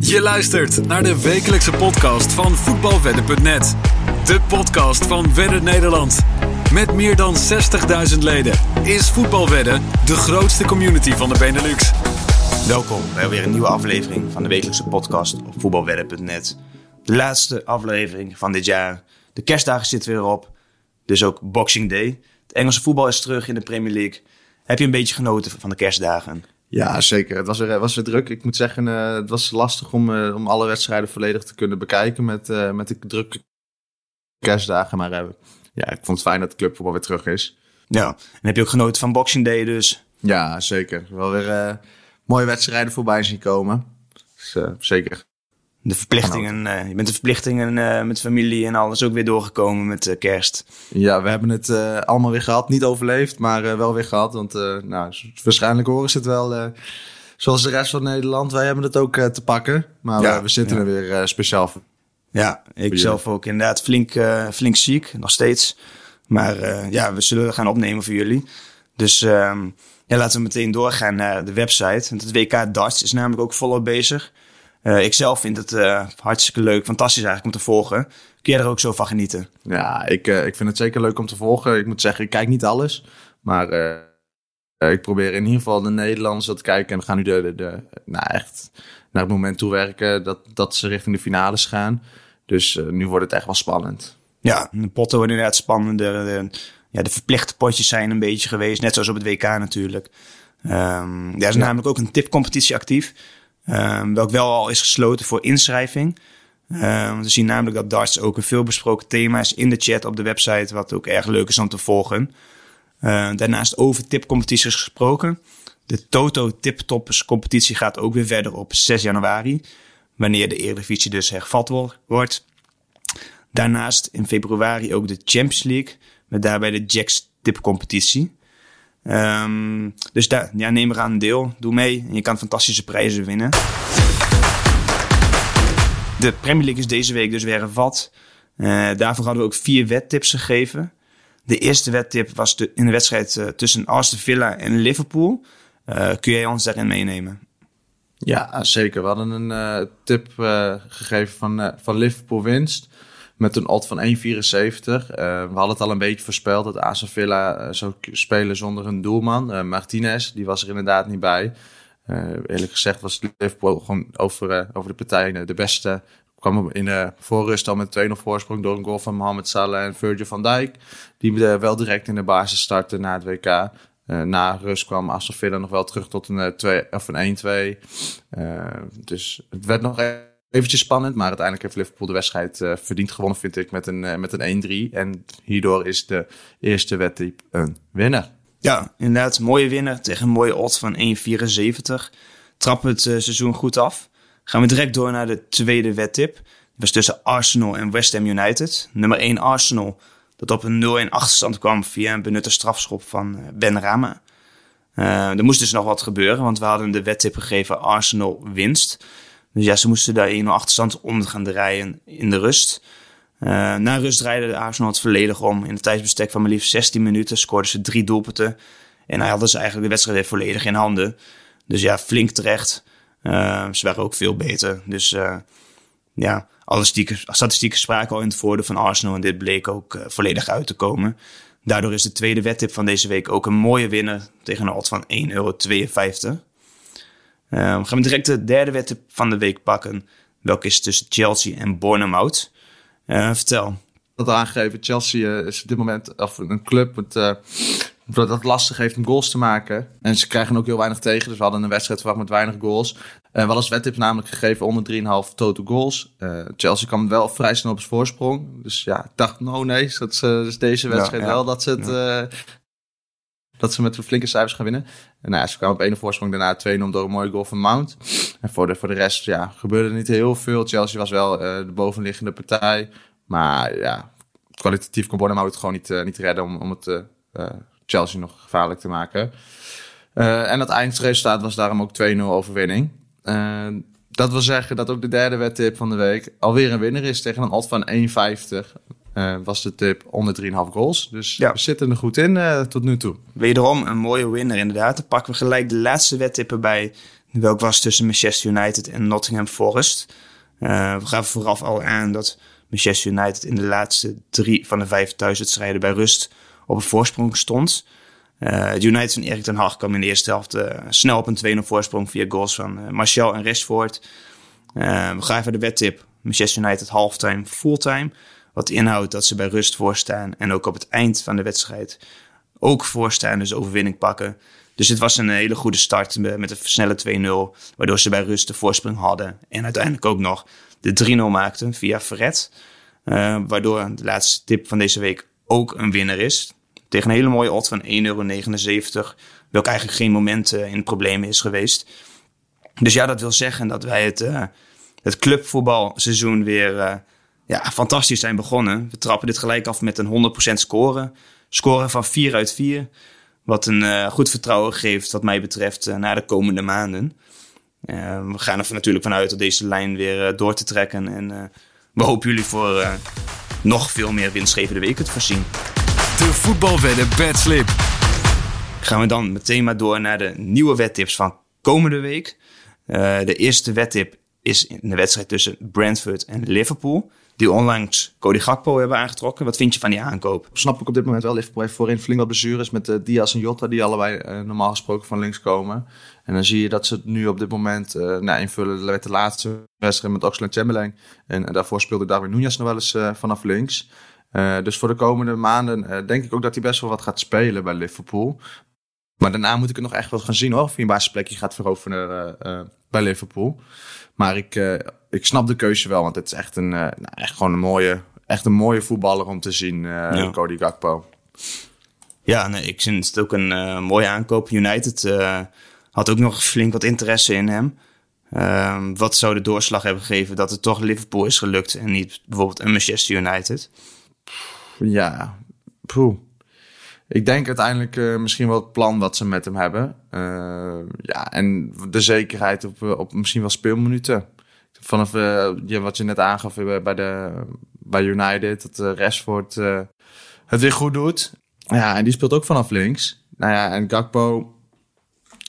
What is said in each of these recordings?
Je luistert naar de wekelijkse podcast van voetbalwedden.net. De podcast van Wedden Nederland. Met meer dan 60.000 leden is Voetbalwedden de grootste community van de Benelux. Welkom bij weer een nieuwe aflevering van de wekelijkse podcast op voetbalwedden.net. De laatste aflevering van dit jaar. De kerstdagen zitten weer op, dus ook Boxing Day. Het Engelse voetbal is terug in de Premier League. Heb je een beetje genoten van de kerstdagen? Ja, zeker. Het was weer, was weer druk. Ik moet zeggen, uh, het was lastig om, uh, om alle wedstrijden volledig te kunnen bekijken met, uh, met de drukke kerstdagen. Maar ja, ik vond het fijn dat de clubvoetbal weer terug is. Ja, en heb je ook genoten van Boxing Day dus? Ja, zeker. Wel weer mooie wedstrijden voorbij zien komen. Dus, zeker de verplichtingen, uh, je bent de verplichtingen uh, met familie en alles ook weer doorgekomen met uh, kerst. Ja, we hebben het allemaal weer gehad. Niet overleefd, maar wel weer gehad. Want nou, waarschijnlijk horen ze het wel zoals de rest van Nederland. Wij hebben het ook te pakken. Maar ja, we zitten ja. er weer speciaal voor. Ja, ik zelf ook inderdaad flink, flink ziek, nog steeds. Maar ja, we zullen gaan opnemen voor jullie. Dus ehm, ja, laten we meteen doorgaan naar de website. Want het WK Darts is namelijk ook volop bezig. Uh, ik zelf vind het uh, hartstikke leuk, fantastisch eigenlijk om te volgen. Kun jij er ook zo van genieten? Ja, ik, uh, ik vind het zeker leuk om te volgen. Ik moet zeggen, ik kijk niet alles. Maar ik probeer in ieder geval de Nederlanders te kijken. En we gaan nu de, de, de, nou echt naar het moment toe werken dat, dat ze richting de finales gaan. Dus nu wordt het echt wel spannend. Ja, de potten worden inderdaad spannender. De, ja, de verplichte potjes zijn een beetje geweest. Net zoals op het WK natuurlijk. Um, er is ja. namelijk ook een tipcompetitie actief. Um, welk wel al is gesloten voor inschrijving. Um, we zien namelijk dat darts ook een veelbesproken thema is in de chat op de website, wat ook erg leuk is om te volgen. Uh, daarnaast over tipcompetities gesproken. De Toto Tiptoppers competitie gaat ook weer verder op 6 januari, wanneer de Eredivisie dus hervat wordt. Daarnaast in februari ook de Champions League, met daarbij de Jacks tipcompetitie. Um, dus daar, ja, neem eraan een deel. Doe mee en je kan fantastische prijzen winnen. De Premier League is deze week dus weer hervat. Uh, daarvoor hadden we ook vier wedtips gegeven. De eerste wedtip was de, in de wedstrijd uh, tussen Aston Villa en Liverpool. Uh, kun jij ons daarin meenemen? Ja, zeker. We hadden een tip gegeven van, van Liverpool winst met een odd van 1,74. Uh, we hadden het al een beetje voorspeld dat Aston Villa uh, zou spelen zonder een doelman. Uh, Martinez, die was er inderdaad niet bij. eerlijk gezegd was Liverpool gewoon over, over de partij de beste. Kwam in de voorrust al met 2-0 voorsprong door een goal van Mohamed Salah en Virgil van Dijk. Die wel direct in de basis starten na het WK. na rust kwam Aston Villa nog wel terug tot een, 2, of een 1-2. dus het werd nog eventjes spannend. Maar uiteindelijk heeft Liverpool de wedstrijd uh, verdiend gewonnen, vind ik, met een, uh, met een 1-3. En hierdoor is de eerste wedstrijd een winnaar. Ja, inderdaad. Mooie winnaar tegen een mooie odds van 1,74. Trappen het uh, seizoen goed af. Gaan we direct door naar de tweede wedtip. Dat was tussen Arsenal en West Ham United. Nummer 1 Arsenal, dat op een 0-1 achterstand kwam via een benutte strafschop van Ben Rama. er moest dus nog wat gebeuren, want we hadden de wedtip gegeven Arsenal winst. Dus ja, ze moesten daar 1-0 achterstand om gaan draaien in de rust. Uh, na rust draaide de Arsenal het volledig om. In het tijdsbestek van maar liefst 16 minuten scoorden ze drie doelpunten. En hij hadden ze eigenlijk de wedstrijd weer volledig in handen. Dus ja, flink terecht. Uh, ze waren ook veel beter. Dus uh, ja, alle statistieken spraken al in het voordeel van Arsenal. En dit bleek ook volledig uit te komen. Daardoor is de tweede wedtip van deze week ook een mooie winnaar tegen een odd van 1,52 euro. Um, gaan we direct de derde wedstrijd van de week pakken. Welke is tussen Chelsea en Bournemouth. Uh, vertel. Dat aangegeven, Chelsea uh, is op dit moment of een club met, uh, dat het lastig heeft om goals te maken. En ze krijgen ook heel weinig tegen. Dus we hadden een wedstrijd verwacht met weinig goals. Uh, we hadden als wedtip namelijk gegeven onder 3,5 total goals. Chelsea kwam wel vrij snel op zijn voorsprong. Dus ja, ik dacht, no nee, dat is, dus deze wedstrijd ja, ja, wel dat ze het ja dat ze met flinke cijfers gaan winnen. En nou ze kwamen op 1 voorsprong, daarna 2 om door een mooie goal van Mount. En voor de, voor de rest ja, gebeurde niet heel veel. Chelsea was wel uh, de bovenliggende partij. Maar ja, kwalitatief kon Bournemouth het gewoon niet, uh, niet redden om, om het uh, Chelsea nog gevaarlijk te maken. en het eindresultaat was daarom ook 2-0 overwinning. dat wil zeggen dat ook de derde wedtip van de week alweer een winnaar is tegen een odd van 1,50. Eh, was de tip onder 3,5 goals. Dus Ja. we zitten er goed in eh, tot nu toe. Wederom een mooie winner inderdaad. Dan pakken we gelijk de laatste wedtip erbij. Welk was tussen Manchester United en Nottingham Forest. Eh, we gaven vooraf al aan dat Manchester United in de laatste drie van de vijf thuiswedstrijden bij rust op een voorsprong stond. Het United van Erik ten Hag kwam in de eerste helft snel op een 2-0 voorsprong via goals van Martial en Rashford. We gaan even de wedtip. Manchester United halftime, fulltime. Wat inhoudt dat ze bij rust voorstaan en ook op het eind van de wedstrijd ook voorstaan, dus overwinning pakken. Dus het was een hele goede start met een snelle 2-0, waardoor ze bij rust de voorsprong hadden. En uiteindelijk ook nog de 3-0 maakten via Verret. Eh, waardoor de laatste tip van deze week ook een winnaar is. Tegen een hele mooie odd van 1,79 euro. Welk eigenlijk geen moment eh, in het probleem is geweest. Dus ja, dat wil zeggen dat wij het, eh, het clubvoetbalseizoen weer ja, fantastisch zijn begonnen. We trappen dit gelijk af met een 100% score. Scoren van 4 uit 4. Wat een eh, goed vertrouwen geeft, wat mij betreft, eh, naar de komende maanden. Eh, we gaan er natuurlijk vanuit dat deze lijn weer door te trekken. En we hopen jullie voor nog veel meer winstgevende weken te voorzien. De voetbalwedden bedslip. Gaan we dan meteen maar door naar de nieuwe wedtips van komende week. De eerste wedtip is in de wedstrijd tussen Brentford en Liverpool. Die onlangs Cody Gakpo hebben aangetrokken. Wat vind je van die aankoop? Snap ik op dit moment wel. Liverpool heeft voorin flink wat blessures met eh, Diaz en Jota, die allebei eh, normaal gesproken van links komen. En dan zie je dat ze het nu op dit moment eh, nou, invullen de laatste wedstrijd met Oxlade Chamberlain. En, daarvoor speelde Darwin Nunez nog wel eens vanaf links. Dus voor de komende maanden denk ik ook dat hij best wel wat gaat spelen bij Liverpool. Maar daarna moet ik er nog echt wel gaan zien hoor. Of hij een basisplekje gaat veroveren eh, eh, bij Liverpool. Maar ik, eh, ik snap de keuze wel. Want het is echt, een, nou, echt gewoon een mooie, echt een mooie voetballer om te zien. Ja. Cody Gakpo. Ja, nee, ik vind het ook een mooie aankoop. United had ook nog flink wat interesse in hem. Ehm, wat zou de doorslag hebben gegeven dat het toch Liverpool is gelukt en niet bijvoorbeeld een Manchester United? Ja, poeh. Ik denk uiteindelijk eh, misschien wel het plan wat ze met hem hebben. Eh, ja, en de zekerheid op, eh, op misschien wel speelminuten. Vanaf ja, wat je net aangaf bij, de, bij United, dat uh, Rashford het weer goed doet. Ja, en die speelt ook vanaf links. Nou ja, en Gakpo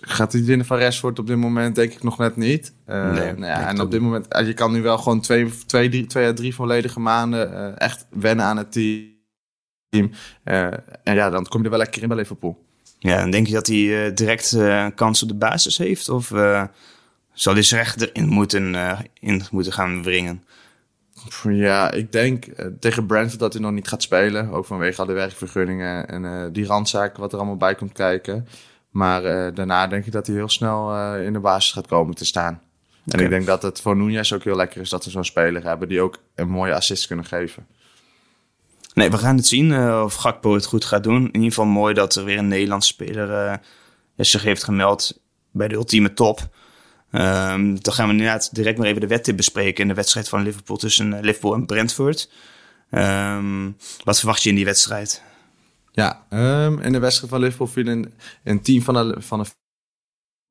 gaat hij winnen van Rashford op dit moment denk ik nog net niet. Nee, nou ja, en op dit moment, je kan nu wel gewoon twee, twee, drie, twee à drie volledige maanden echt wennen aan het team. Eh, en ja, dan kom je er wel lekker in bij Liverpool. Ja, en denk je dat hij eh, direct eh, een kans op de basis heeft? Of zal hij zich echt erin moeten, in moeten gaan wringen? Ja, ik denk tegen Brentford dat hij nog niet gaat spelen. Ook vanwege al de werkvergunningen en die randzaken wat er allemaal bij komt kijken. Maar daarna denk ik dat hij heel snel in de basis gaat komen te staan. En ik denk dat het voor Nunez ook heel lekker is dat we zo'n speler hebben die ook een mooie assist kunnen geven. Nee, we gaan het zien eh, of Gakpo het goed gaat doen. In ieder geval mooi dat er weer een Nederlandse speler eh, zich heeft gemeld bij de ultieme top. Ehm, dan gaan we inderdaad direct maar even de wedtip bespreken in de wedstrijd van Liverpool tussen eh, Liverpool en Brentford. Ehm, wat verwacht je in die wedstrijd? Ja, ehm, in de wedstrijd van Liverpool viel een, team van de, van de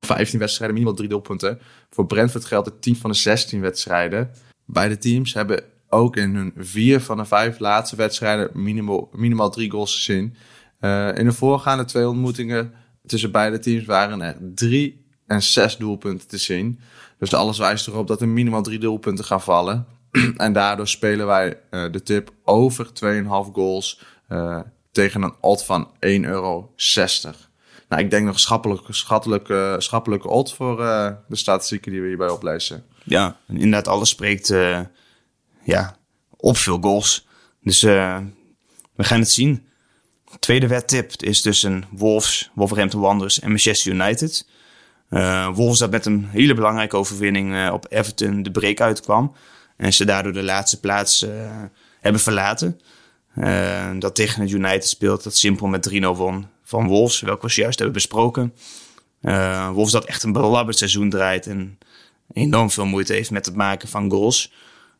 15 wedstrijden minimaal drie doelpunten. Voor Brentford geldt het 10 van de 16 wedstrijden. Beide teams hebben ook in hun vier van de vijf laatste wedstrijden minimaal, minimaal drie goals gezien. Eh, in de voorgaande twee ontmoetingen tussen beide teams waren er drie en zes doelpunten te zien. Dus alles wijst erop dat er minimaal drie doelpunten gaan vallen. en daardoor spelen wij eh, de tip over 2,5 goals eh, tegen een odd van 1,60 euro. Nou, ik denk nog schappelijke, schattelijke, schappelijke odd voor de statistieken die we hierbij oplezen. Ja, inderdaad, alles spreekt ja, op veel goals. Dus eh, we gaan het zien. Tweede wedtip is tussen Wolves, Wolverhampton Wanderers en Manchester United. Eh Wolves dat met een hele belangrijke overwinning eh, op Everton de break uitkwam. En ze daardoor de laatste plaats hebben verlaten. Dat tegen het United speelt, dat simpel met 3-0 won van Wolves, welke we juist hebben besproken. Wolves dat echt een belabberd seizoen draait en enorm veel moeite heeft met het maken van goals.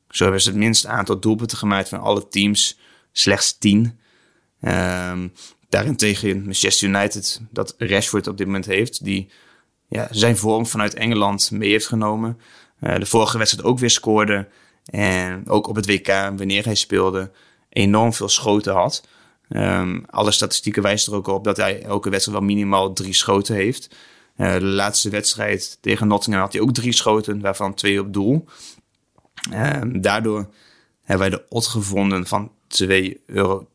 Zo hebben ze het minste aantal doelpunten gemaakt van alle teams, slechts 10. Ehm daarentegen Manchester United, dat Rashford op dit moment heeft, die ja, zijn vorm vanuit Engeland mee heeft genomen. Eh, de vorige wedstrijd ook weer scoorde. En ook op het WK, wanneer hij speelde, enorm veel schoten had. Um, alle statistieken wijzen er ook op dat hij elke wedstrijd wel minimaal drie schoten heeft. Uh, de laatste wedstrijd tegen Nottingham had hij ook drie schoten, waarvan twee op doel. Um, daardoor hebben wij de odd gevonden van 2,20 euro,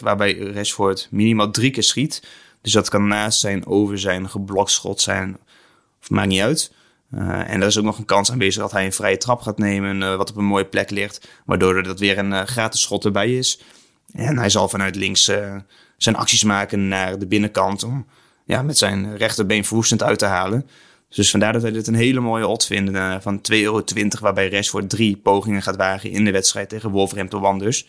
waarbij Rashford minimaal drie keer schiet. Dus dat kan naast zijn, over zijn, geblokt schot zijn, of maakt niet uit. Uh, en er is ook nog een kans aanwezig dat hij een vrije trap gaat nemen, uh, wat op een mooie plek ligt, waardoor er dat weer een uh, gratis schot erbij is. En hij zal vanuit links zijn acties maken naar de binnenkant om ja, met zijn rechterbeen verwoestend uit te halen. Dus vandaar dat wij dit een hele mooie odd vinden van 2,20 euro, waarbij Rashford drie pogingen gaat wagen in de wedstrijd tegen Wolverhampton Wanderers.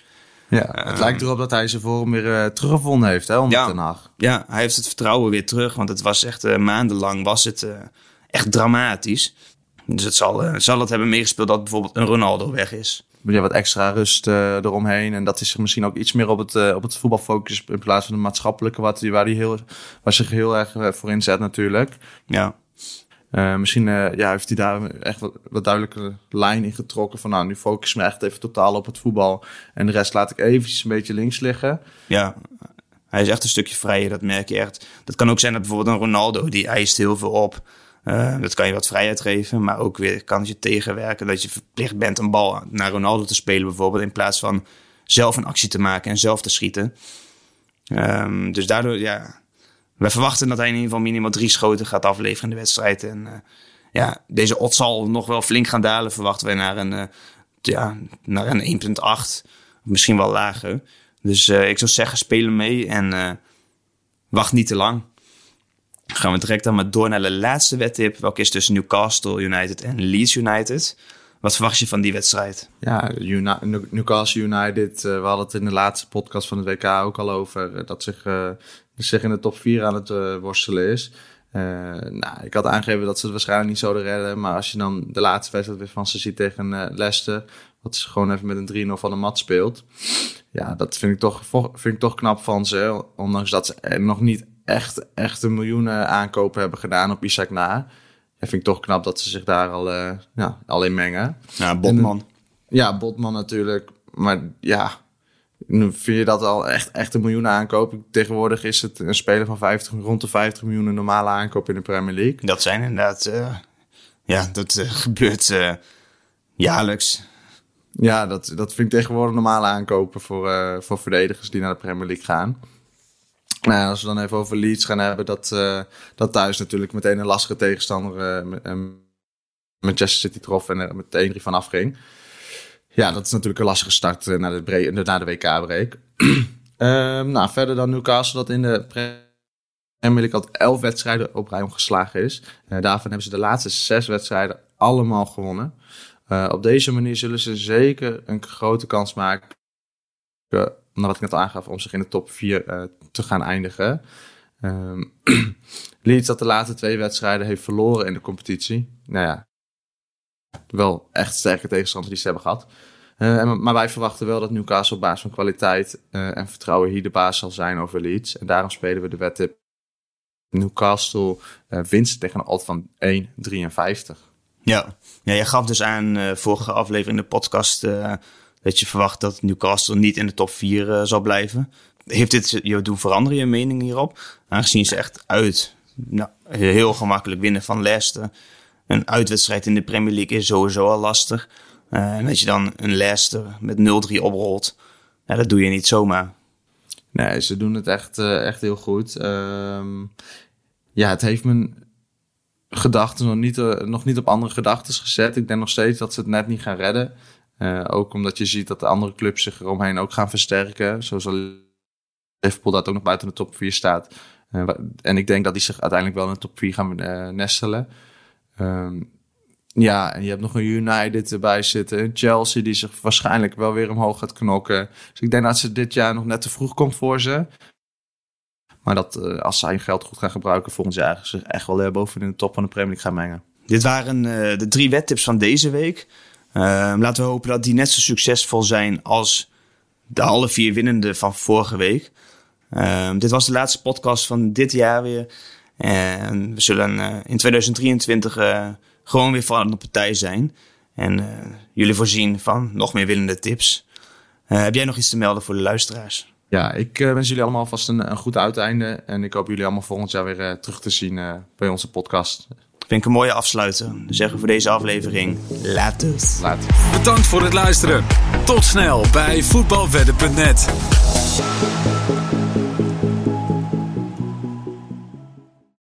Ja, het lijkt erop dat hij zijn vorm weer uh, teruggevonden heeft hè, onder ja. Ja, hij heeft het vertrouwen weer terug. Want het was echt uh, maandenlang was het, echt dramatisch. Dus het zal, zal het hebben meegespeeld dat bijvoorbeeld een Ronaldo weg is. Ja, wat extra rust eromheen. En dat is zich misschien ook iets meer op het, op het voetbal focus in plaats van de maatschappelijke, wat, waar hij heel, waar zich heel erg voor inzet natuurlijk. Ja. Uh, misschien uh, ja, heeft hij daar echt wat, duidelijke lijn in getrokken. Van nou, nu focus me echt even totaal op het voetbal. En de rest laat ik eventjes een beetje links liggen. Ja, hij is echt een stukje vrijer, dat merk je echt. Dat kan ook zijn dat bijvoorbeeld een Ronaldo, die eist heel veel op. Uh, dat kan je wat vrijheid geven, maar ook weer kan het je tegenwerken. Dat je verplicht bent een bal naar Ronaldo te spelen bijvoorbeeld. In plaats van zelf een actie te maken en zelf te schieten. Um, dus daardoor, ja, we verwachten dat hij in ieder geval minimaal drie schoten gaat afleveren in de wedstrijd. En uh, ja, deze odds zal nog wel flink gaan dalen, verwachten wij naar een, uh, ja, naar een 1,8. Misschien wel lager. Dus uh, ik zou zeggen, spelen mee en wacht niet te lang. gaan we direct dan maar door naar de laatste wedtip. Welke is tussen Newcastle United en Leeds United. Wat verwacht je van die wedstrijd? Ja, Newcastle United, we hadden het in de laatste podcast van het WK ook al over. Dat zich zich in de top 4 aan het worstelen is. Nou, ik had aangegeven dat ze het waarschijnlijk niet zouden redden. Maar als je dan de laatste wedstrijd weer van ze ziet tegen Leicester. Wat ze gewoon even met een 3-0 van de mat speelt. Ja, dat vind ik, toch, vind ik toch knap van ze. Ondanks dat ze nog niet echt, echt een miljoenen aankopen hebben gedaan op Isaac na. Ja, vind ik toch knap dat ze zich daar al, uh, ja, al in mengen. Ja, Botman. En, ja, Botman natuurlijk. Maar ja, nu vind je dat al echt, echt een miljoen aankoop. Tegenwoordig is het een speler van 50, rond de 50 miljoen een normale aankoop in de Premier League. Dat zijn inderdaad, uh, ja, dat uh, gebeurt jaarlijks. Ja, dat, dat vind ik tegenwoordig normale aankopen voor, voor verdedigers die naar de Premier League gaan. Nou, als we dan even over Leeds gaan hebben, dat, dat thuis natuurlijk meteen een lastige tegenstander Manchester City trof en er meteen 1-3 van afging. Ja, dat is natuurlijk een lastige start naar de, naar de WK-break. um, nou, verder dan Newcastle dat in de Premier League al elf wedstrijden op rij omgeslagen is. Daarvan hebben ze de laatste zes wedstrijden allemaal gewonnen. Op deze manier zullen ze zeker een grote kans maken, wat ik net al aangaf, om zich in de top 4 te gaan eindigen. Um, Leeds dat de laatste twee wedstrijden heeft verloren in de competitie. Nou ja, wel echt sterke tegenstanders die ze hebben gehad. Uh, maar wij verwachten wel dat Newcastle op basis van kwaliteit uh, en vertrouwen hier de baas zal zijn over Leeds. En daarom spelen we de wedtip Newcastle uh, winst tegen een alt van 1,53. Ja. ja, je gaf dus aan vorige aflevering in de podcast dat je verwacht dat Newcastle niet in de top 4 zal blijven. Heeft dit je doen veranderen je mening hierop? Aangezien ze echt uit nou, heel gemakkelijk winnen van Leicester een uitwedstrijd in de Premier League is sowieso al lastig. Uh, en als je dan een Leicester met 0-3 oprolt, dat doe je niet zomaar. Nee, ze doen het echt, uh, echt heel goed. Uh, ja, het heeft mijn gedachten nog niet, nog niet op andere gedachten gezet. Ik denk nog steeds dat ze het net niet gaan redden. Ook omdat je ziet dat de andere clubs zich eromheen ook gaan versterken. Zoals Liverpool dat ook nog buiten de top 4 staat. en ik denk dat die zich uiteindelijk wel in de top 4 gaan nestelen. Um, ja, en je hebt nog een United erbij zitten. Chelsea die zich waarschijnlijk wel weer omhoog gaat knokken. Dus ik denk dat ze dit jaar nog net te vroeg komt voor ze. Maar dat als zij hun geld goed gaan gebruiken, volgend jaar zich echt wel uh, boven in de top van de Premier League gaan mengen. Dit waren de drie wettips van deze week. Ehm, laten we hopen dat die net zo succesvol zijn als de alle vier winnende van vorige week. Ehm, dit was de laatste podcast van dit jaar weer. En we zullen uh, in 2023 uh, gewoon weer van de partij zijn. En uh, jullie voorzien van nog meer willende tips. heb jij nog iets te melden voor de luisteraars? Ja, ik wens jullie allemaal vast een, een goed uiteinde. En ik hoop jullie allemaal volgend jaar weer terug te zien bij onze podcast. Vind ik een mooie afsluiter. Dan zeggen we voor deze aflevering later. Later. Bedankt voor het luisteren. Tot snel bij voetbalwedden.net.